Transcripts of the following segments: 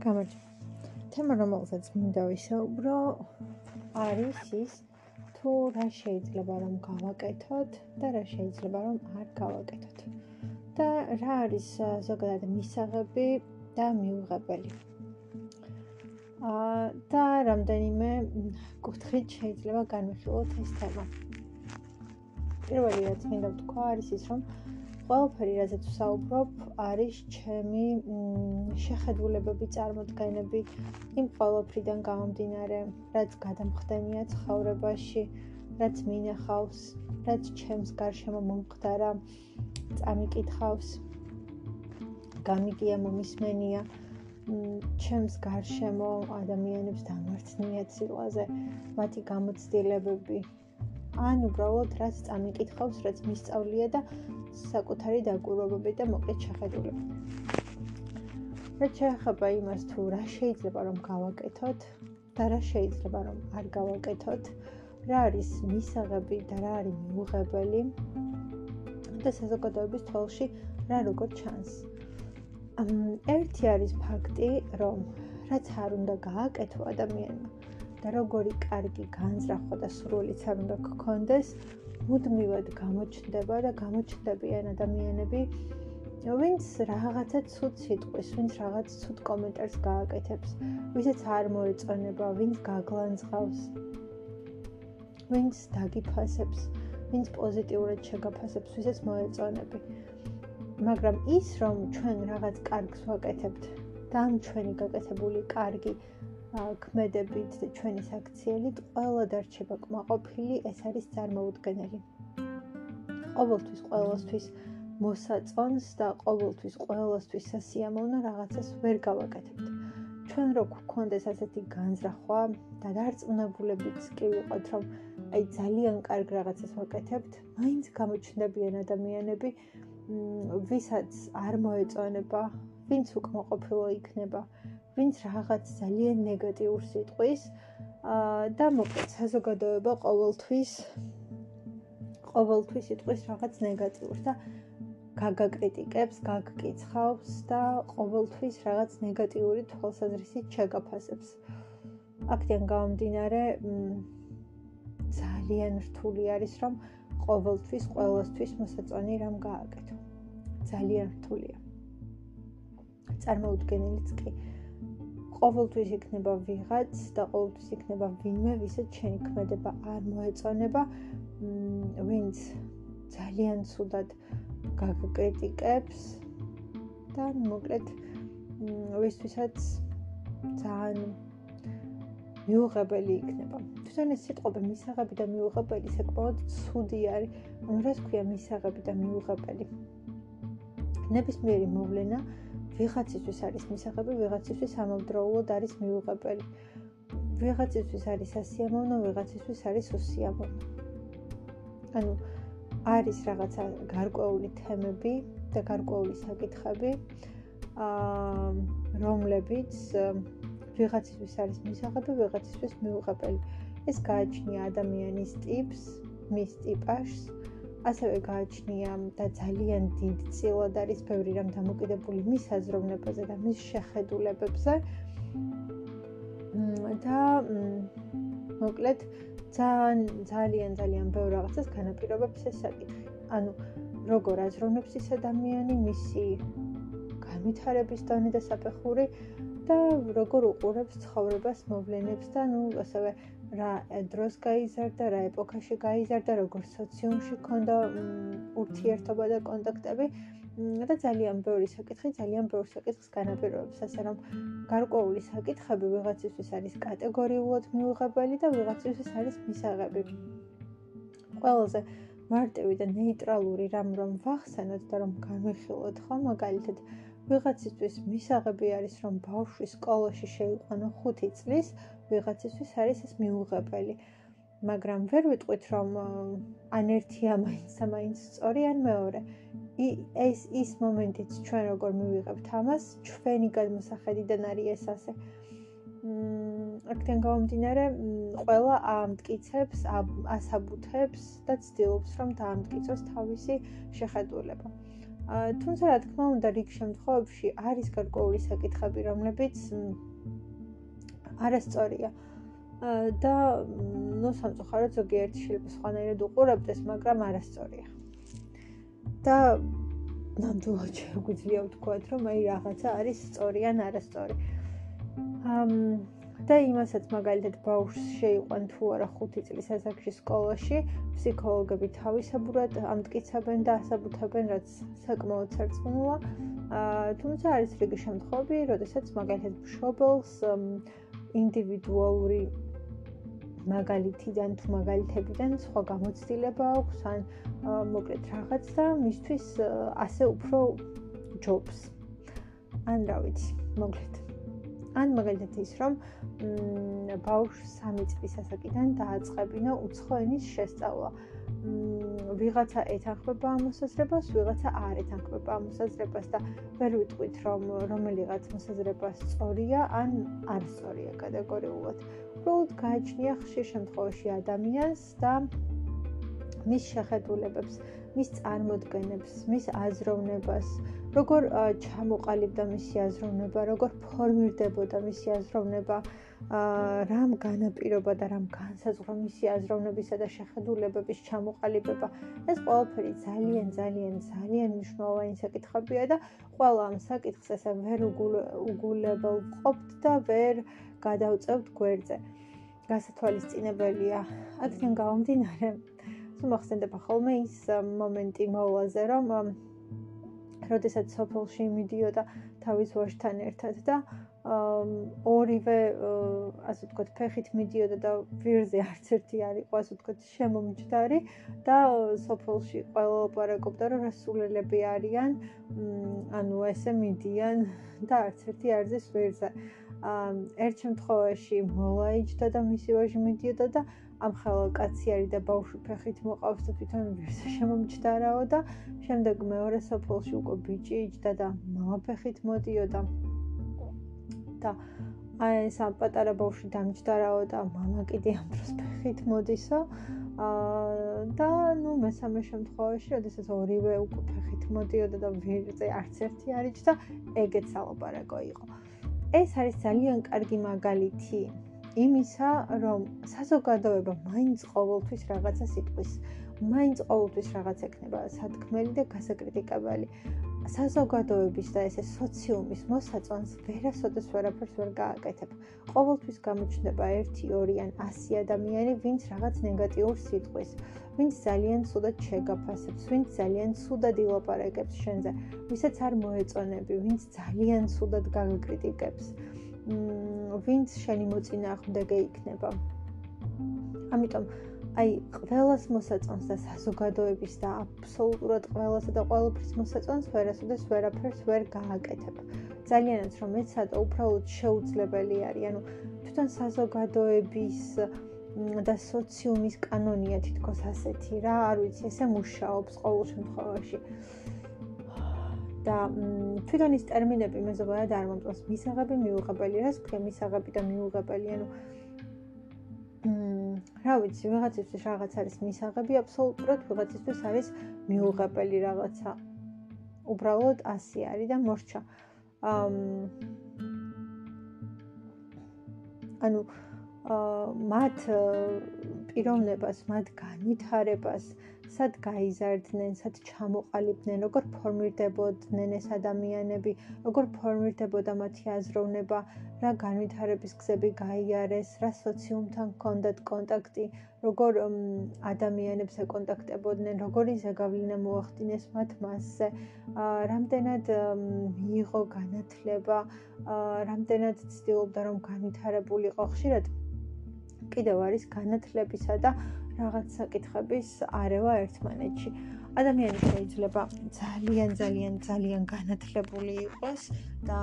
გამარჯობა. თემა რომელსაც მინდა ვისაუბრო არის ის თუ რა შეიძლება რომ გავაკეთოთ და რა შეიძლება რომ არ გავაკეთოთ. და რა არის ზოგადად მისაღები და მიუღებელი. აა და რამდენიმე კუთხით შეიძლება განვიხილოთ ეს თემა. პირველი რაც მინდა ვთქვა არის ის რომ ყველაფერი, რაზეც ვსაუბრობ, არის ჩემი შეხედულებები, წარმოდგენები იმ ყველაფრიდან გამომდინარე, რაც გადამხდენია ცხოვრებაში, რაც მინახავს, რაც ჩემს გარშემო მომხდარა, წამიკითხავს, გამიგია მომისმენია ჩემს გარშემო ადამიანებს დამარცხნია ცილვაზე, მათი გამოცდილებები, ან უბრალოდ რაც წამიკითხავს, რაც მისწავლია და საკუთარი დაკვირვებები და მოკლედ შეხედულება. რაც შეეხება იმას, თუ რა შეიძლება რომ გავაკეთოთ და რა შეიძლება რომ არ გავაკეთოთ, რა არის მისაღები და რა არის მიუღებელი და საზოგადოების თვალში რა როგორ ჩანს. ერთი არის ფაქტი, რომ რაც არ უნდა გააკეთო ადამიანმა და როგორი კარგი განზრახვა და სრულიც არ უნდა გქონდეს, მუდმივად გამოჩნდება და გამოჩნდებიან ადამიანები, ვინც რაღაცა ცუდ სიტყვის, ვინც რაღაც ცუდ კომენტარს გააკეთებს, ვისაც არ მოეწონება, ვინც გაგლანძღავს, ვინც დაგიფასებს, ვინც პოზიტიურად შეგაფასებს, ვისაც მოეწონები. მაგრამ ის რომ ჩვენ რაღაც კარგს ვაკეთებთ და ამ ჩვენი გაკეთებული კარგი ქმედებით ჩვენი საქციელით ყველა დარჩება კმაყოფილი, ეს არის წარმოუდგენელი. ყოველთვის ყოველთვის მოსაწონს და ყოველთვის ყოველთვის სასიამოვნო რაღაცას ვერ გავაკეთებთ. ჩვენ რო გქონდეს ასეთი განზრახვა და დარწმუნებულებიც კი ვიყოთ, რომ აი ძალიან კარგ რაღაცას ვაკეთებთ, მაინც გამოჩნდებიან ადამიანები, ვისაც არ მოეწონება, ვინც უკმაყოფილო იქნება. ვინც რაღაც ძალიან ნეგატიურ სიტყვის და მოკლედ საზოგადოება ყოველთვის ყოველთვის სიტყვის რაღაც ნეგატიურს და გაგაკრიტიკებს, გაგკიცხავს და ყოველთვის რაღაც ნეგატიური თვალსაზრისით შეგაფასებს. აქედან გამომდინარე ძალიან რთული არის რომ ყოველთვის ყოველთვის მოსაწონი რამ გააკეთო. ძალიან რთულია. წარმოუდგენელიც კი. ყოველთვის იქნება ვიღაც და ყოველთვის იქნება ვინმე, ვისაც შენი ქმედება არ მოეწონება, ვინც ძალიან ცუდად გაგკრიტიკებს და მოკლედ ვისთვისაც ძალიან მიუღებელი იქნება. თვითონ ეს სიტყვები მისაღები და მიუღებელი საკმაოდ ცუდი არის. ანუ რა თქვია მისაღები და მიუღებელი? ნებისმიერი მოვლენა ვიღაცისთვის არის მისაღები, ვიღაცისთვის ამავდროულად არის მიუღებელი. ვიღაცისთვის არის ასიამოვნო, ვიღაცისთვის არის უსიამოვნო. ანუ არის რაღაცა გარკვეული თემები და გარკვეული საკითხები, აა რომლებიც ვიღაცისთვის არის მისაღები, ვიღაცისთვის მიუღებელი. ეს გააჩნია ადამიანის ტიპს, მის ტიპაჟს, ასევე გააჩნია და ძალიან დიდ წილად არის ბევრი რამ დამოკიდებული მის აზროვნებაზე და მის შეხედულებებზე. და მოკლედ ძალიან ძალიან ძალიან ბევრ რაღაცას განაპირობებს ეს საკითხი. ანუ როგორ აზროვნებს ის ადამიანი, მისი განვითარების დონე და საფეხური და როგორ უყურებს ცხოვრებას, მოვლენებს და ნუ ასევე რა დროს გაიზარდა, რა ეპოქაში გაიზარდა, როგორ სოციუმში ქონდა ურთიერთობა და კონტაქტები და ძალიან ბევრი საკითხი, ძალიან ბევრ საკითხს განაპირობებს, ასე რომ გარკვეული საკითხები ვიღაცისთვის არის კატეგორიულად მიუღებელი და ვიღაცისთვის არის მისაღები. ყველაზე მარტივი და ნეიტრალური რამ რომ ვახსენოთ და რომ განვიხილოთ ხო, მაგალითად ვიღაცისთვის მისაღები არის რომ ბავშვი სკოლაში შეიყვანო 5 წლის, ვიღაცისთვის არის ეს მიუღებელი. მაგრამ ვერ ვიტყვით რომ ან ერთია მაინც მაინც სწორი ან მეორე. ეს ის მომენტიც ჩვენ როგორ მივიღებთ ამას, ჩვენი გადმოსახედიდან არის ეს ასე. მმ აქედან გამომდინარე, ყველა ამტკიცებს, ასაბუთებს და ცდილობს რომ დაამტკიცოს თავისი შეხედულება. თუმცა რა თქმა უნდა, რიგ შემთხვევებში არის გარკვეული საკითხები, რომლებიც არასწორია. და ნუ სამწუხაროდ ზოგიერთი შეიძლება სხვანაირად უყურებდეს, მაგრამ არასწორია. და ნამდვილად შეგვიძლია ვთქვათ, რომ აი რაღაცა არის სწორი ან არასწორი. ამ და იმასაც მაგალითად ბავშვს შეიყვან თუ არა 5 წლის ასაკში სკოლაში, ფსიქოლოგები თავისებურად ამტკიცებენ და ასაბუთებენ, რაც საკმაოდ სარწმუნოა. აა თუმცა არის რიგი შემთხვევები, როდესაც მაგალითად მშობელს ინდივიდუალური მაგალითიდან თუ მაგალითებიდან სხვა გამოცდილება აქვს ან მოკლედ რაღაც და მისთვის ასე უფრო ჯობს. ან რა ვიცი, მოკლედ. ან მაგალითად ის რომ ბავშვს 3 წლის ასაკიდან დააწყებინა უცხო ენის შესწავლა. ვიღაცა ეთანხმება ამ მოსაზრებას, ვიღაცა არ ეთანხმება ამ მოსაზრებას და ვერ ვიტყვით რომ რომელიღაც მოსაზრება სწორია ან არ სწორია კატეგორიულად. უბრალოდ გააჩნია ხშირ შემთხვევაში ადამიანს და მის შეხედულებებს, მის წარმოდგენებს, მის აზროვნებას, როგორ ჩამოყალიბდა მისი აზროვნება, როგორ ფორმირდებოდა მისი აზროვნება, რამ განაპირობა და რამ განსაზღვრა მისი აზროვნებისა და შეხედულებების ჩამოყალიბება. ეს ყველაფერი ძალიან ძალიან ძალიან მნიშვნელოვანი საკითხებია და ყველა ამ საკითხს ესე ვერ უგულებელ ყოფთ და ვერ გადავწევთ გვერდზე. გასათვალისწინებელია აქედან გამომდინარე. თუ მოხსენდება ხოლმე ის მომენტი მოვლაზე, რომ როდესაც სოფელში მიდიოდა თავის ვაჟთან ერთად და ორივე ასე ვთქვათ ფეხით მიდიოდა და ვირზე არც ერთი არ იყო ასე ვთქვათ შემომჯდარი და სოფელში ყველა ოპარაკობდა რომ რასულელები არიან ანუ ესე მიდიან და არც ერთი არ ზეს ვირზე ერთ შემთხვევაში მოლაიჯდა და მისი ვაჟი მიდიოდა და ამ ხელა კაცი არის და ბავშვი ფეხით მოყავს და თვითონ ვირზე შემომჯდარაო და შემდეგ მეორე სოფელში უკვე ბიჭი იჯდა და მამა ფეხით მოდიოდა და აი ეს ამ პატარა ბავშვი დამჯდარაო და мама კიდე ამ დროს ფეხით მოდისო აა და ნუ მესამე შემთხვევაში, როდესაც ორივე უკვე ფეხით მოდიოდა და ვერზე არც ერთი არ იჭდა, ეგეც ალაპარაკო იყო. ეს არის ძალიან კარგი მაგალითი იმისა, რომ საზოგადოება მაინც ყოველთვის რაღაცას იტყვის. მაინც ყოველთვის რაღაც ექნება სათქმელი და გასაკრიტიკებელი. საზოგადოების და ესე სოციუმის მოსაწონს ვერასოდეს ვერაფერს ვერ გააკეთებ. ყოველთვის გამოჩნდება 1, 2 ან 100 ადამიანი, ვინც რაღაც ნეგატიურს იტყვის, ვინც ძალიან ცუდად შეგაფასებს, ვინც ძალიან ცუდად ილაპარაკებს შენზე, ვისაც არ მოეწონები, ვინც ძალიან ცუდად გაგკრიტიკებს. მმ ვინც შენი მოწინააღმდეგე იქნება. ამიტომ აი ყველას მოსაწონს და საზოგადოების და აბსოლუტურად ყველასა და ყოველთვის მოსაწონს ვერასოდეს ვერაფერს ვერ გააკეთებ. ძალიანაც რომ ეცადო უბრალოდ შეუძლებელი არის. ანუ თვითონ საზოგადოების და სოციუმის კანონია თითქოს ასეთი რა, არ ვიცი, ესე მუშაობს ყოველ შემთხვევაში. და თვითონ ის ტერმინები მე ზოგადად არ მომწონს. მისაღები მიუღებელი, რას ქვია მისაღები და მიუღებელი? ანუ რა ვიცი, ვიღაცისთვის რაღაც არის მისაღები, აბსოლუტურად ვიღაცისთვის არის მიუღებელი რაღაცა. უბრალოდ ასე არის და მორჩა. ანუ მათ პიროვნებას, მათ განვითარებას სად გაიზარდნენ, სად ჩამოყალიბდნენ, როგორ ფორმირდებოდნენ ეს ადამიანები, როგორ ფორმირდებოდა მათი აზროვნება, რა განვითარების გზები გაიარეს, რა სოციუმთან ჰქონდათ კონტაქტი, როგორ ადამიანებს ეკონტაქტებოდნენ, როგორი ზეგავლენა მოახდინეს მათ მასზე, რამდენად მიიღო განათლება, რამდენად ცდილობდა რომ განვითარებულიყო ხშირად კიდევ არის განათლებისა და რაღაც საკითხების არევა ერთმანეთში. ადამიანი შეიძლება ძალიან ძალიან ძალიან განათლებული იყოს და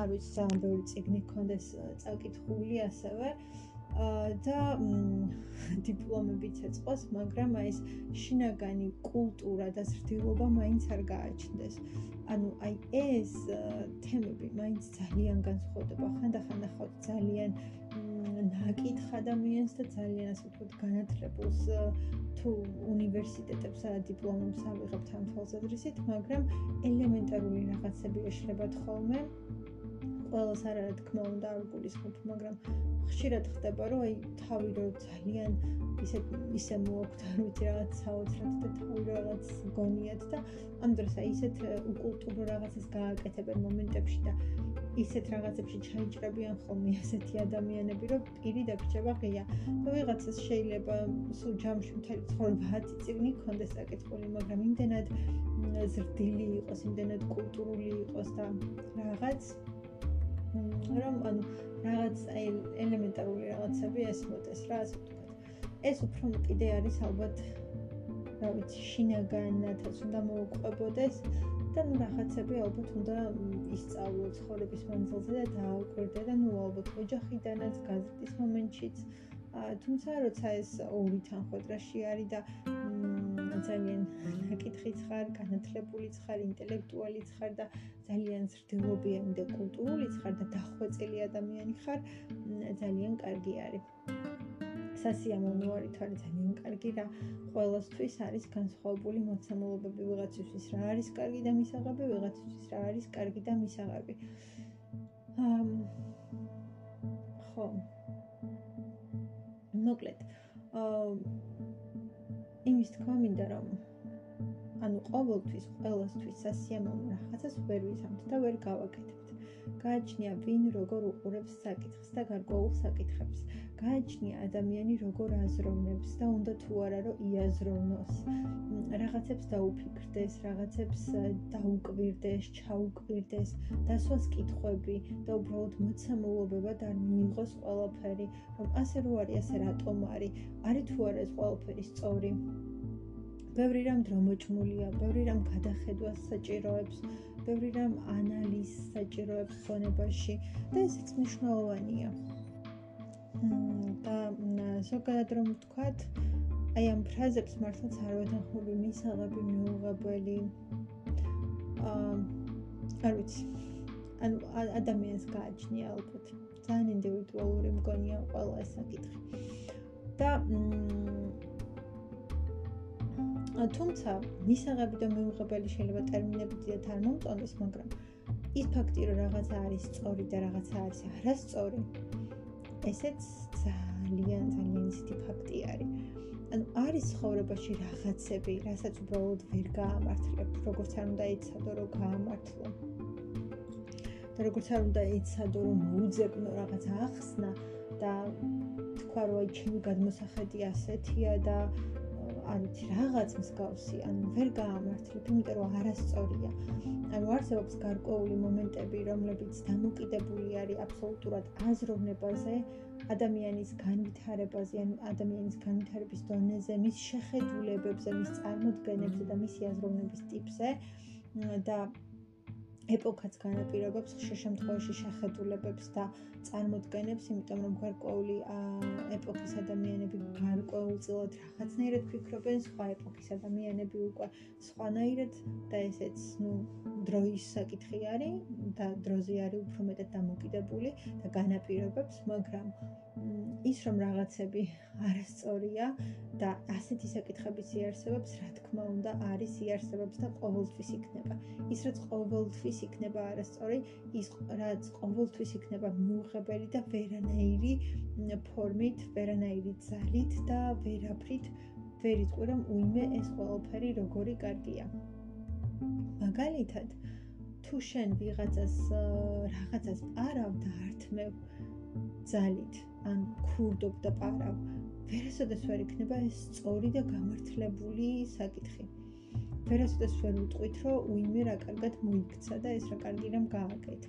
არ ვიცი, ძალიან ბევრი წიგნი ქონდეს წაკითხული ასევე და დიპლომებიც ეწყოს, მაგრამ აი ეს შინაგანი კულტურა და ზრდილობა მაინც არ გააჩნდეს. ანუ აი ეს თემები მაინც ძალიან განსხვავდება ხანდახან ახლა ძალიან ნაკითხ ადამიანს და ძალიან ასე ვთქვათ განათლებულს თუ უნივერსიტეტებს და დიპლომებს ავიღებთ ამ თვალსაზრისით, მაგრამ ელემენტარული რაღაცები ეშლებათ ხოლმე. ყველას არ არა თქმა უნდა არ გულისხმობ, მაგრამ ხშირად ხდება, რომ აი თავი რო ძალიან ისე ისე მოაქვთ, არ ვიცი რაღაც საოცრად და თავი რაღაც გონიათ და ამ დროს აი ისეთ უკულტურო რაღაცას გააკეთებენ მომენტებში და ისეთ რაღაცებში ჩაიჭრებიან ხოლმე ასეთი ადამიანები, რომ პირი დაგჭება ღია. და ვიღაცას შეიძლება სულ ჯამში მთელი ცხოვრება 10 წიგნი კონდეს აკეთებული, მაგრამ იმდენად ზრდილი იყოს, იმდენად კულტურული იყოს და რაღაც რომ ანუ რაღაც აი ელემენტარული რაღაცები ესმოდეს რა ასე ვთქვათ. ეს უფრო კიდე არის ალბათ რა ვიცი შინაგანათაც უნდა მოუყვებოდეს და ნუ რაღაცები ალბათ უნდა ისწავლო ცხოვრების მანძილზე და დააკვირდე და ნუ ალბათ ოჯახიდანაც გაზრდის მომენტშიც თუმცა როცა ეს ორი თანხმედრაში არის და ძალიან ნაკითხიც ხარ, განათლებულიც ხარ, ინტელექტუალიც ხარ და ძალიან ზრდილობიანი და კულტურულიც ხარ და დახვეწილი ადამიანი ხარ, ძალიან კარგი არის. სასიამოვნო არის თორე ძალიან კარგი რა. ყოველთვის არის განსხვავებული მოცემულობები ვიღაცისთვის რა არის კარგი და მისაღები ვიღაცისთვის რა არის კარგი და მისაღები. ამ ხო. მოკლედ. აა იმის თქმა მინდა რომ ანუ ყოველთვის ყოველთვის სასიამოვნო რაღაცას ვერ ვიზამთ და ვერ გავაკეთებთ. გააჩნია ვინ როგორ უყურებს საკითხს და გარკვეულ საკითხებს. გააჩნია ადამიანი როგორ აზროვნებს და უნდა თუ არა რომ იაზროვნოს. რაღაცებს დაუფიქრდეს, რაღაცებს დაუკვირდეს, ჩაუკვირდეს, დასვას კითხვები და უბრალოდ მოცემულობებად არ მიიღოს ყველაფერი, რომ ასე რო არის, ასე რატომ არის? არის თუ არა ეს ყველაფერი სწორი? ბევრი რამ დრო მოჭმულია, ბევრი რამ გადახედვას საჭიროებს, ბევრი რამ ანალიზს საჭიროებს ხონებაში და ესეც მნიშვნელოვანია. და ზოგადად რომ ვთქვათ, აი ამ ფრაზებს მართლაც არ ვეთანხმები მისაღები მიუღებელი. აა არ ვიცი. ანუ ადამიანს გააჩნია ალბათ ძალიან ინდივიდუალური მგონია ყველა ეს საკითხი. და მ თუმცა მისაღები და მეუღებელი შეიძლება ტერმინები დიდად არ მომწონდეს, მაგრამ ის ფაქტი, რომ რაღაცა არის სწორი და რაღაცა არის არასწორი, ესეც ძალიან ძალიან ისეთი ფაქტი არის. ანუ არის ცხოვრებაში რაღაცები, რასაც უბრალოდ ვერ გაამართლებ, როგორც არ უნდა იცოდო, რომ გაამართლო. და როგორც არ უნდა იცოდო, რომ მოუძებნო რაღაც ახსნა და თქვა, რომ აი ჩემი გადმოსახედი ასეთია და არ ვიცი რაღაც მსგავსი, ანუ ვერ გაამართლებ, იმიტომ რომ არასწორია. ანუ არსებობს გარკვეული მომენტები, რომლებიც დამოკიდებული არის აბსოლუტურად აზროვნებაზე, ადამიანის განვითარებაზე, ან ადამიანის განვითარების დონეზე, მის შეხედულებებზე, მის წარმოდგენებზე და მისი აზროვნების ტიპზე და ეპოქაც განაპირობებს ხშირ შემთხვევაში შეხედულებებს და წარმოდგენებს, იმიტომ რომ გარკვეული ეპოქის ადამიანები გარკვეულწილად რაღაცნაირად ფიქრობენ, სხვა ეპოქის ადამიანები უკვე სხვანაირად და ესეც, ну, დროის საკითხი არის და დროზე არის უფრო მეტად დამოკიდებული და განაპირობებს, მაგრამ ის რომ რაღაცები არასწორია და ასეთი საკითხების იარსებებს, რა თქმა უნდა, არის იარსებებს და ყოველთვის იქნება. ის რაც ყოველთვის იქნება არასწორი, ის რაც ყოველთვის იქნება მიუღებელი და ვერანაირი ფორმით, ვერანაირი ძალით და ვერაფრით ვერ იტყვი რომ უიმე ეს ყველაფერი როგორი კარგია. მაგალითად, თუ შენ ვიღაცას რაღაცას პარავ და ართმევ ძალით ან ქურდობ და პარავ. ვერასოდეს ვერ იქნება ეს სწორი და გამართლებული საკითხი. ვერასოდეს ვერ უტყვით, რომ უიმე რა კარგად მოიქცა და ეს რა კარგი რამ გააკეთა.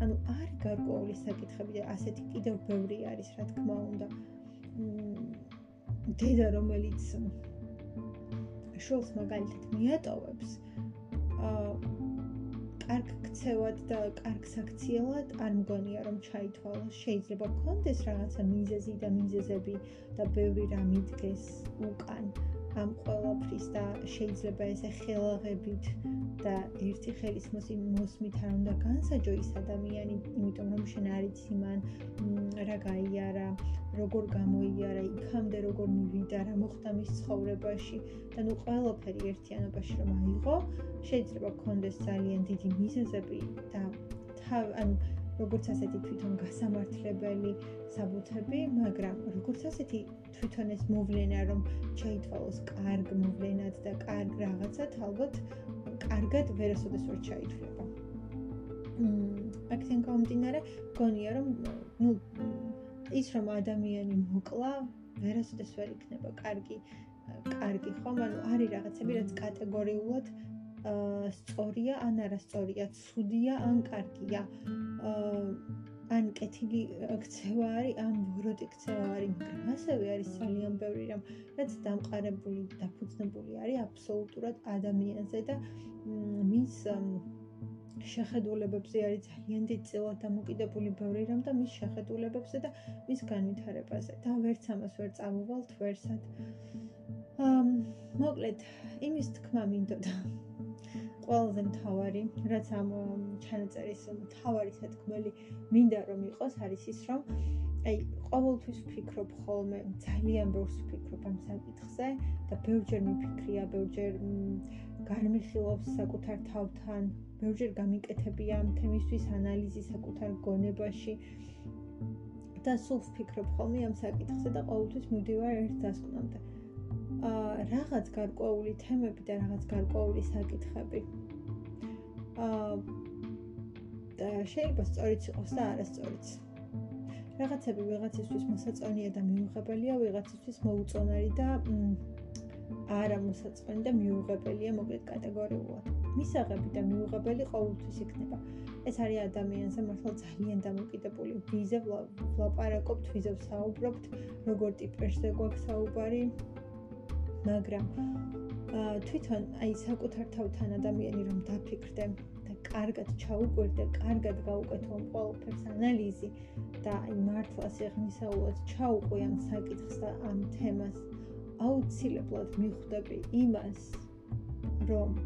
ანუ არის გარკვეული საკითხები და ასეთი კიდევ ბევრი არის, რა თქმა უნდა. დედა რომელიც შულს მაგალითად მიატოვებს, აა კარგ ქცევად და კარგ საქციელად არ მგონია რომ ჩაითვალოს. შეიძლება გქონდეს რაღაცა მიზეზი და მიზეზები და ბევრი რამ იდგეს უკან. ამ ყველაფრის და შეიძლება ესე ხელაღებით და ერთი ხელის მოსმით არ უნდა განსაჯო ის ადამიანი, იმიტომ რომ შენ არ იცი მან რა გაიარა, როგორ გამოიარა, იქამდე როგორ მივიდა, რა მოხდა მის ცხოვრებაში. და ნუ ყველაფერი ერთიანობაში რომ აიღო, შეიძლება გქონდეს ძალიან დიდი მიზეზები და თავ ანუ როგორც ასეთი თვითონ გასამართლებელი საბუთები, მაგრამ როგორც ასეთი თვითონ ეს მოვლენა რომ ჩაითვალოს კარგ მოვლენად და კარგ რაღაცად, ალბათ კარგად ვერასოდეს ვერ ჩაითვლება. მმ, აქცენ კომდინარე, გონია რომ ნუ ის რომ ადამიანი მოკლა, ვერასოდეს ვერ იქნება კარგი კარგი ხომ? ანუ არის რაღაცები, რაც კატეგორიულად სწორია ან არასწორია, ცუდია ან კარგია. ან კეთილი ქცევა არის, ან ვოროტი ქცევა არის, მაგრამ ასევე არის ძალიან ბევრი რამ, რაც დამყარებული და დაფუძნებული არის აბსოლუტურად ადამიანზე და მის შეხედულებებზე არის ძალიან დიდწილად დამოკიდებული ბევრი რამ და მის შეხედულებებზე და მის განვითარებაზე. და ვერც ამას ვერ წამოვალთ ვერსად. აა მოკლედ, იმის თქმა მინდოდა. ყველაზე მთავარი, რაც ამ ჩანაწერის მთავარი სათქმელი მინდა რომ იყოს, არის ის, რომ აი, ყოველთვის ვფიქრობ ხოლმე, ძალიან ბევრს ვფიქრობ ამ საკითხზე და ბევრჯერ მიფიქრია, ბევრჯერ განმიხილავს საკუთარ თავთან, ბევრჯერ გამიკეთებია ამ თემისთვის ანალიზი საკუთარ გონებაში და სულ ვფიქრობ ხოლმე ამ საკითხზე და ყოველთვის მივდივარ ერთ დასკვნამდე. აა რაღაც გარკვეული თემები და რაღაც გარკვეული საკითხები. აა შეიძლება სწორიც იყოს და არასწორიც. რაღაცები ვიღაცისთვის მოსაწონია და მიუღებელია, ვიღაცისთვის მოუწონარი და არა მოსაწონი და მიუღებელია მოკლედ კატეგორიულად. მისაღები და მიუღებელი ყოველთვის იქნება. ეს არის ადამიანზე მართლა ძალიან დამოკიდებული. ვიზე ვლაპარაკობთ, ვიზე ვსაუბრობთ, როგორ ტიპერზე გვაქვს საუბარი, მაგრამ თვითონ აი საკუთარ თავთან ადამიანი რომ დაფიქრდე და კარგად ჩაუკვირდე, კარგად გაუკეთო ყველაფერს ანალიზი და აი მართლა სიღრმისეულად ჩაუყვი ამ საკითხს და ამ თემას აუცილებლად მიხვდები იმას რომ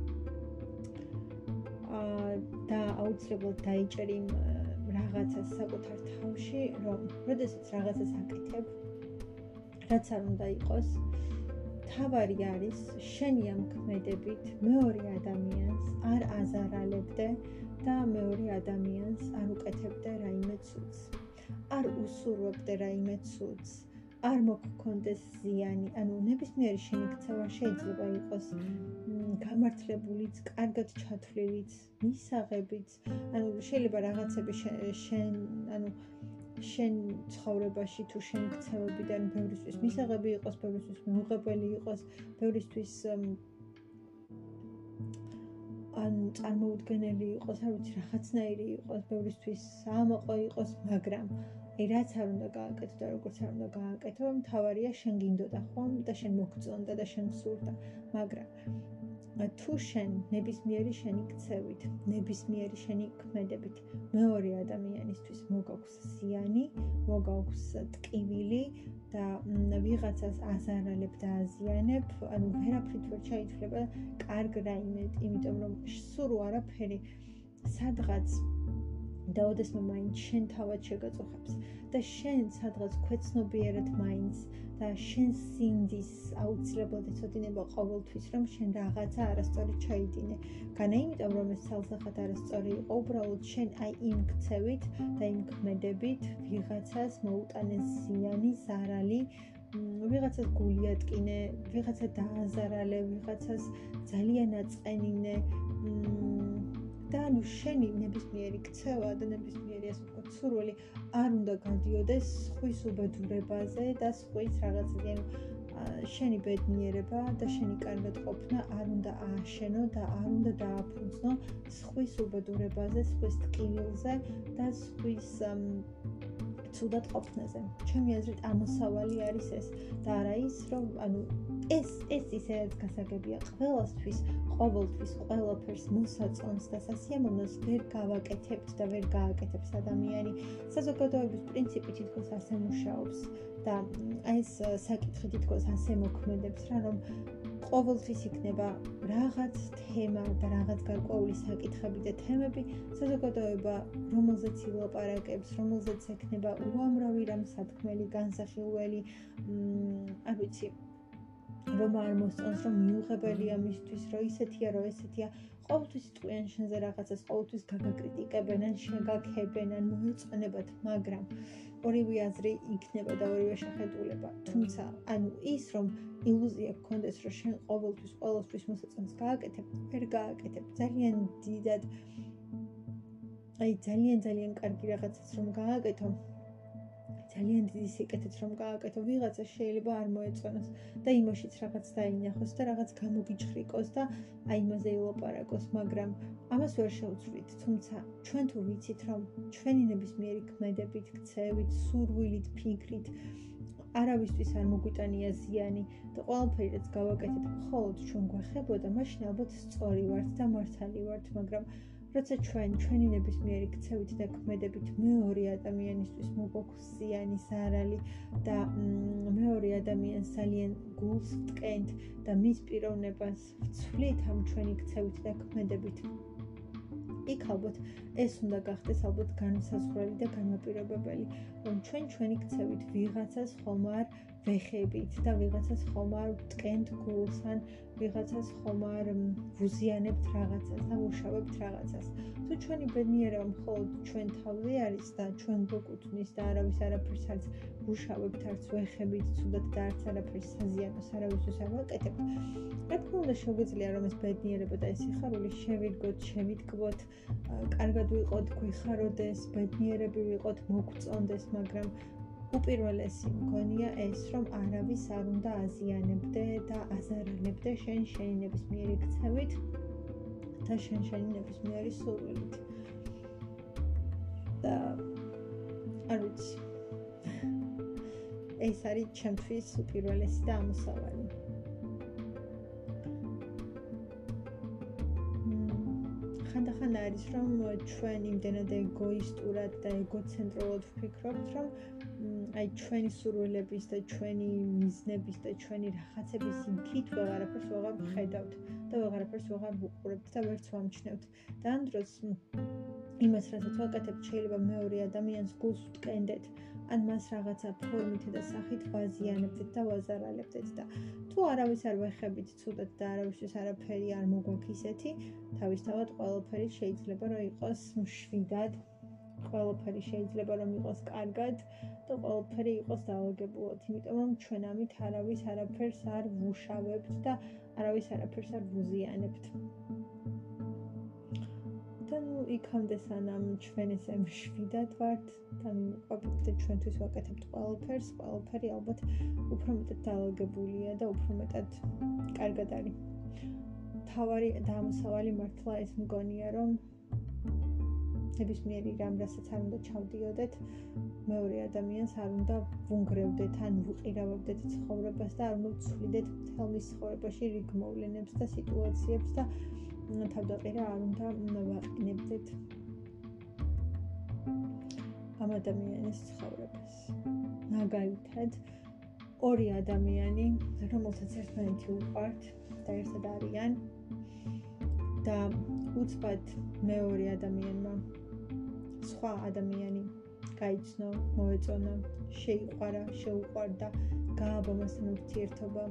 აა და აუცილებლად დაიჭერი რაღაცას საკუთარ თავში, რომ შესაძაც რაღაცას აკეთებ, რაც არ უნდა იყოს, თავარი არის შენი ამ ქმედებით მეორე ადამიანს არ აზარალებდე და მეორე ადამიანს არ უკეთებდე რაიმე ცუდს. არ უსურვებდე რაიმე ცუდს. არ მოგქონდეს ზიანი, ანუ ნებისმიერი შენი ქცევა შეიძლება იყოს გამართლებულიც, კარგად ჩათვლილიც, მისაღებიც, ანუ შეიძლება რაღაცები შენ, ანუ შენ ცხოვრებაში თუ შენ ქცევებიდან ბევრისთვის მისაღები იყოს, ბევრისთვის მიუღებელი იყოს, ბევრისთვის ან წარმოუდგენელი იყოს, არ ვიცი, რაღაცნაირი იყოს, ბევრისთვის საამაყო იყოს, მაგრამ აი რაც არ უნდა გააკეთო და როგორც არ უნდა გააკეთო, მთავარია შენ გინდოდა ხომ? და შენ მოგწონდა და შენ სურდა, მაგრამ თუ შენ ნებისმიერი შენი ქცევით, ნებისმიერი შენი ქმედებით მეორე ადამიანისთვის მოგაქვს ზიანი, მოგაქვს ტკივილი და ვიღაცას აზარალებ და აზიანებ, ანუ ვერაფრით ვერ ჩაითვლება კარგ რაიმე, იმიტომ რომ სულ არაფერი სადღაც და ოდესმე მაინც შენ თავად შეგაწუხებს და შენ სადღაც ქვეცნობიერად მაინც და შენ სინდის აუცილებლად ეცოდინება ყოველთვის რომ შენ რაღაცა არასწორი ჩაიდინე. განა იმიტომ რომ ეს ცალსახად არასწორი იყო, უბრალოდ შენ აი იმ ქცევით და იმ ქმედებით ვიღაცას მოუტანეს ზიანი, ზარალი, ვიღაცას გული ატკინე, ვიღაცა დააზარალე, ვიღაცას ძალიან აწყენინე. და ნუ შენი ნებისმიერი ქცევა და ნებისმიერი ასე ვთქვათ სურვილი არ უნდა გადიოდეს ხვის უბედურებაზე და ხვის რაღაცაზე ანუ შენი ბედნიერება და შენი კარგად ყოფნა არ უნდა ააშენო და არ უნდა დააფუძნო ხვის უბედურებაზე, ხვის ტკივილზე და ხვის ცუდად ყოფნაზე. ჩემი აზრით ამოსავალი არის ეს და არა ის რომ ანუ ეს ეს ისედაც გასაგებია ყველასთვის, ყოველთვის ყველაფერს მოსაწონს და სასიამოვნოს ვერ გავაკეთებთ და ვერ გააკეთებს ადამიანი. საზოგადოების პრინციპი თითქოს ასე მუშაობს და ეს საკითხი თითქოს ასე მოქმედებს რა რომ ყოველთვის იქნება რაღაც თემა და რაღაც გარკვეული საკითხები და თემები საზოგადოება რომელზეც ილაპარაკებს, რომელზეც ექნება უამრავი რამ სათქმელი, განსახილველი, არ ვიცი რომ არ მოსწონს რომ მიუღებელია მისთვის, რომ ისეთია, რომ ესეთია, ყოველთვის წვიან შენზე რაღაცას, ყოველთვის გაგაკრიტიკებენ ან შეგაქებენ ან მოეწონებათ, მაგრამ ორივე აზრი იქნება და ორივე შეხედულება. თუმცა, ანუ ის რომ ილუზია გქონდეს, რომ შენ ყოველთვის ყოველთვის მოსაწონს გააკეთებ, ვერ გააკეთებ. ძალიან დიდად აი ძალიან ძალიან კარგი რაღაცას რომ გააკეთო, ძალიან დიდი სიკეთეც რომ გააკეთო ვიღაცა შეიძლება არ მოეწონოს და იმაშიც რაღაც დაინახოს და რაღაც გამოგიჭრიკოს და აი იმაზე ილაპარაკოს მაგრამ ამას ვერ შეუცვლით თუმცა ჩვენ თუ ვიცით რომ ჩვენი ნებისმიერი ქმედებით ქცევით სურვილით ფიქრით არავისთვის არ მოგვიტანია ზიანი და ყველაფერი რაც გავაკეთეთ მხოლოდ ჩვენ გვეხებოდა მაშინ ალბათ სწორი ვართ და მართალი ვართ მაგრამ როცა ჩვენ ჩვენი ნებისმიერი ქცევით და ქმედებით მეორე ადამიანისთვის მოგვაქვს ზიანი ზარალი და მეორე ადამიანს ძალიან გულს ვტკენთ და მის პიროვნებას ვცვლით ამ ჩვენი ქცევით და ქმედებით. იქ ალბათ ეს უნდა გახდეს ალბათ განსაზღვრელი და განმაპირობებელი რომ ჩვენ ჩვენი ქცევით ვიღაცას ხომ არ ვეხებით და ვიღაცას ხომ არ ვტკენთ გულს ან ვიღაცას ხომ არ ვუზიანებთ რაღაცას და ვუშავებთ რაღაცას. თუ ჩვენი ბედნიერება მხოლოდ ჩვენ თავზე არის და ჩვენ გეკუთვნის და არავის არაფერს არც ვუშავებთ, არც ვეხებით, თუნდაც და არც არაფერს საზიანოს არავისთვის არ ვაკეთებთ. რა თქმა უნდა, შეგვიძლია რომ ეს ბედნიერება და ეს სიხარული შევირგოთ, შევიტკბოთ, კარგად ვიყოთ, გვიხაროდეს, ბედნიერები ვიყოთ, მოგწონდეს, მაგრამ უპირველესი მგონია ეს, რომ არავის არ უნდა აზიანებდე და აზარალებდე შენ შენი ნებისმიერი ქცევით და შენ შენი ნებისმიერი სურვილით. და არ ვიცი. ეს არის ჩემთვის უპირველესი და ამოსავალი. ხანდახან არის რომ ჩვენ იმდენად ეგოისტურად და ეგოცენტრულად ვფიქრობთ, რომ აი ჩვენი სურვილების და ჩვენი მიზნების და ჩვენი რაღაცების იმით ვეღარაფერს ვეღარ ვხედავთ და ვეღარაფერს ვეღარ ვუყურებთ და ვერც ვამჩნევთ. და ამ დროს იმას რასაც ვაკეთებთ, შეიძლება მეორე ადამიანს გულს ვტკენდეთ, ან მას რაღაცა ფორმით და სახით ვაზიანებთ და ვაზარალებთ და თუ არავის არ ვეხებით ცუდად და არავისთვის არაფერი არ მოგვაქვს ისეთი, თავისთავად ყველაფერი შეიძლება რომ იყოს მშვიდად ყველაფერი შეიძლება რომ იყოს კარგად და ყველაფერი იყოს დაალგებულად, იმიტომ რომ ჩვენ ამით არავის არაფერს არ ვუშავებთ და არავის არაფერს არ ვუზიანებთ. და ნუ იქამდე სანამ ჩვენ ესე მშვიდად ვართ და ყოფილთ ჩვენთვის ვაკეთებთ ყველაფერს, ყველაფერი ალბათ უფრო მეტად დაალგებულია და უფრო მეტად კარგად არის. თავარი დამოსავალი მართლა ეს მგონია რომ ნებისმიერი რამ, რასაც არ უნდა ჩავდიოდეთ, მეორე ადამიანს არ უნდა ვუნგრევდეთ ან ვუყირავებდეთ ცხოვრებას და არ უნდა ვცვლიდეთ მთელ მის ცხოვრებაში რიგ მოვლენებს და სიტუაციებს და თავდაყირა არ უნდა ვაყინებდეთ ამ ადამიანის ცხოვრებას. მაგალითად, ორი ადამიანი, რომელთაც ერთმანეთი უყვართ და ერთად არიან და უცბად მეორე ადამიანმა სხვა ადამიანი გაიცნო, მოეწონა, შეიყვარა, შეუყვარდა, გააბამასთან ურთიერთობა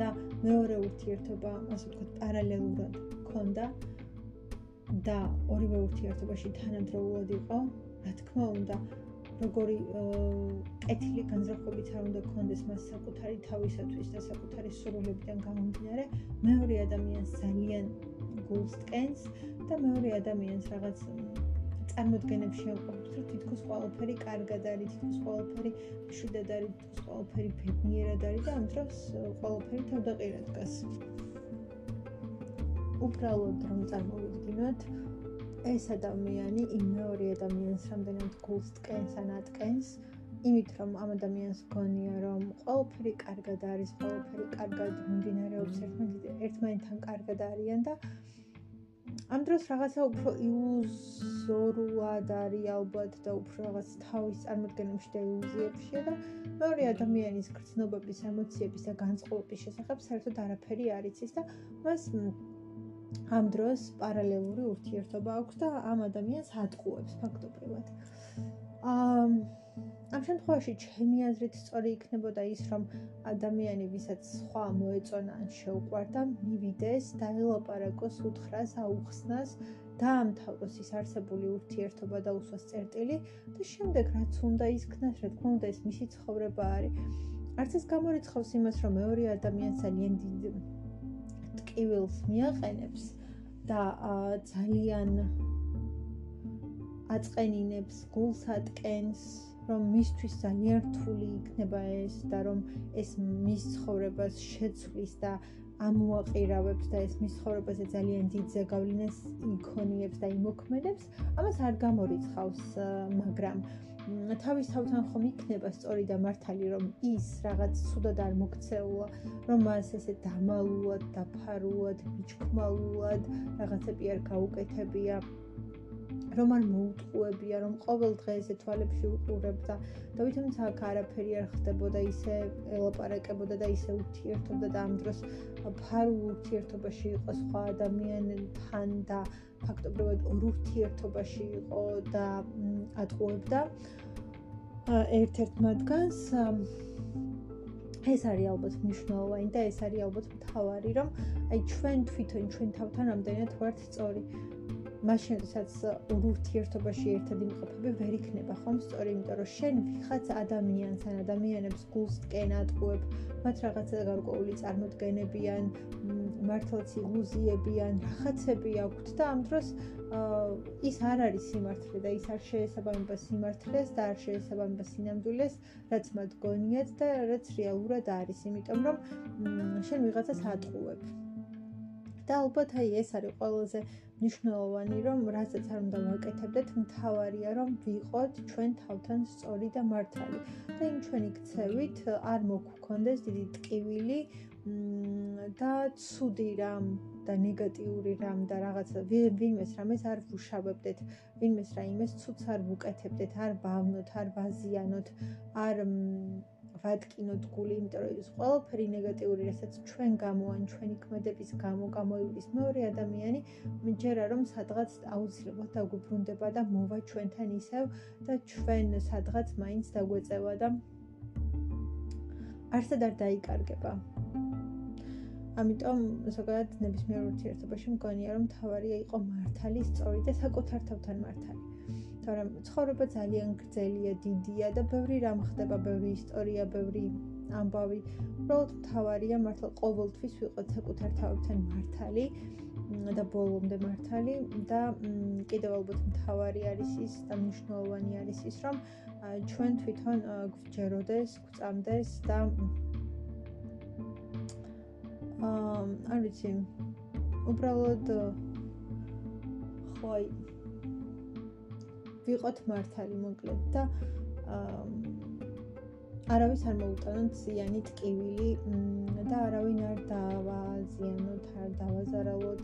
და მეორე ურთიერთობა, ასე ვთქვათ, პარალელურად ქონდა და ორივე ურთიერთობაში თანადროულად იყო, რა თქმა უნდა, როგორი კეთილი განზრახვებით არ უნდა კონდეს მას საკუთარი თავისათვის და საკუთარი სურვილებიდან გამომდინარე, მეორე ადამიანს ძალიან გულს ტკენს და მეორე ადამიანს რაღაც წარმოდგენებში ამყოფს, რომ თითქოს ყველაფერი კარგად არის, თითქოს ყველაფერი მშვიდად არის, თითქოს ყველაფერი ბედნიერად არის და ამ დროს ყველაფერი თავდაყირად დგას. უბრალოდ რომ წარმოვიდგინოთ, ეს ადამიანი იმ მეორე ადამიანს რამდენად გულს ტკენს ან ატკენს, იმით რომ ამ ადამიანს გონია რომ ყველაფერი კარგად არის, ყველაფერი კარგად მიმდინარეობს ერთმანეთთან კარგად არიან და ამ დროს რაღაცა უფრო ილუზორულად არის ალბათ და უფრო რაღაც თავის წარმოქმნებში და ილუზიებშია და მეორე ადამიანის გრძნობების, ემოციების და განწყობების შესახებ საერთოდ არაფერი არ იცის და მას ამ დროს პარალელური ურთიერთობა აქვს და ამ ადამიანს ატყუებს ფაქტობრივად. აა ამ შემთხვევაში ჩემი აზრით სწორი იქნებოდა ის, რომ ადამიანი, ვისაც სხვა მოეწონა ან შეუყვარდა, მივიდეს და ელაპარაკოს უთხრას, აუხსნას, დაამთავროს ის არსებული ურთიერთობა და უსვას წერტილი და შემდეგ რაც უნდა ისქნას, რა თქმა უნდა, ეს მისი ცხოვრება არის. არც ეს გამორიცხავს იმას, რომ მეორე ადამიანს ძალიან დიდ ტკივილს მიაყენებს და ძალიან აწყენინებს, გულს ატკენს, რომ მისთვის ძალიან რთული იქნება ეს და რომ ეს მის ცხოვრებას შეცვლის და ამოაყირავებს და ეს მის ცხოვრებაზე ძალიან დიდ ზეგავლენას იქონიებს და იმოქმედებს, ამას არ გამორიცხავს, მაგრამ თავის თავთან ხომ იქნება სწორი და მართალი, რომ ის რაღაც ცუდად არ მოქცეულა, რომ მას ესე დამალულად, დაფარულად, მიჩქმალულად რაღაცები არ გაუკეთებია. რომ არ მოუტყუებია, რომ ყოველ დღე ესე თვალებში უყურებდა და ვითომაც აქ არაფერი არ ხდებოდა, ისე ელაპარაკებოდა და ისე ურთიერთობდა და ამ დროს ფარულ ურთიერთობაში იყო სხვა ადამიანთან და ფაქტობრივად ურთიერთობაში იყო და ატყუებდა ერთ-ერთ მათგანს ეს არის ალბათ მნიშვნელოვანი და ეს არის ალბათ მთავარი, რომ აი ჩვენ თვითონ ჩვენ თავთან ამდენად ვართ სწორი. მაშინ როდესაც ორ ურთიერთობაში ერთად იმყოფები ვერ იქნება ხომ? სწორი იმიტომ რომ შენ ვიხაც ადამიანს ან ადამიანებს გულს ტკენატყუებ მათ რაღაცა გარკვეული წარმოდგენებიან მართლაც ილუზიებიან რაღაცები აქვთ და ამ დროს ის არ არის სიმართლე და ის არ შეესაბამება სიმართლეს და არ შეესაბამება სინამდვილეს რაც მათ გონიათ და რაც რეალურად არის იმიტომ რომ შენ ვიღაცას ატყუებ. და ალბათ აი ეს არის ყველაზე მნიშვნელოვანი რომ რასაც არ უნდა ვაკეთებდეთ მთავარია რომ ვიყოთ ჩვენ თავთან სწორი და მართალი. და იმ ჩვენი ქცევით არ მოგქონდეს დიდი ტკივილი და ცუდი რამ და ნეგატიური რამ და რაღაცა ვინმეს რამეს არ ვუშავებდეთ ვინმეს რაიმეს ცუც არ ვუკეთებდეთ არ ბავნოთ არ ვაზიანოთ არ ვატკინოთ გული, იმიტომ რომ ეს ყველაფერი ნეგატიური, რასაც ჩვენ გამოან ჩვენი ქმედების გამო გამოივლის მეორე ადამიანი, მეჯერა რომ სადღაც აუცილებლად დაგუბრუნდება და მოვა ჩვენთან ისევ და ჩვენ სადღაც მაინც დაგვეწევა და არსად არ დაიკარგება. ამიტომ ზოგადად ნებისმიერ ურთიერთობაში მგონია რომ თავარია იყო მართალი, სწორი და საკუთარ თავთან მართალი. თორემ ცხოვრება ძალიან გრძელია, დიდია და ბევრი რამ ხდება, ბევრი ისტორია, ბევრი ამბავი. უბრალოდ თავარია მართლა ყოველთვის ვიყოთ საკუთარ თავთან მართალი და ბოლომდე მართალი და კიდევ ალბათ თავარი არის ის და მნიშვნელოვანი არის ის, რომ ჩვენ თვითონ გვჯეროდეს, გვწამდეს და აა არ ვიცი უბრალოდ ხოი ვიყოთ მართალი მოკლედ და არავის არ მოუტანოთ ზიანი ტკივილი და არავინ არ დავაზიანოთ, არ დავაზარალოთ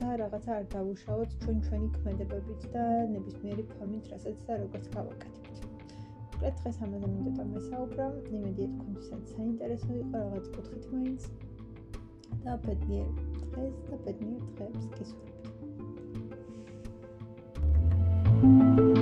და რაღაცა არ დავუშავოთ ჩვენ ჩვენი ქმედებებით და ნებისმიერი ფორმით, რასაც და როგორც გავაკეთებთ. მოკლედ დღეს ამაზე მინდოდა მესაუბრა, იმედია თქვენთვისაც საინტერესო იყო რაღაც კუთხით მაინც. და ბედნიერ დღეს და ბედნიერ დღეებს გისურვებთ. Thank you.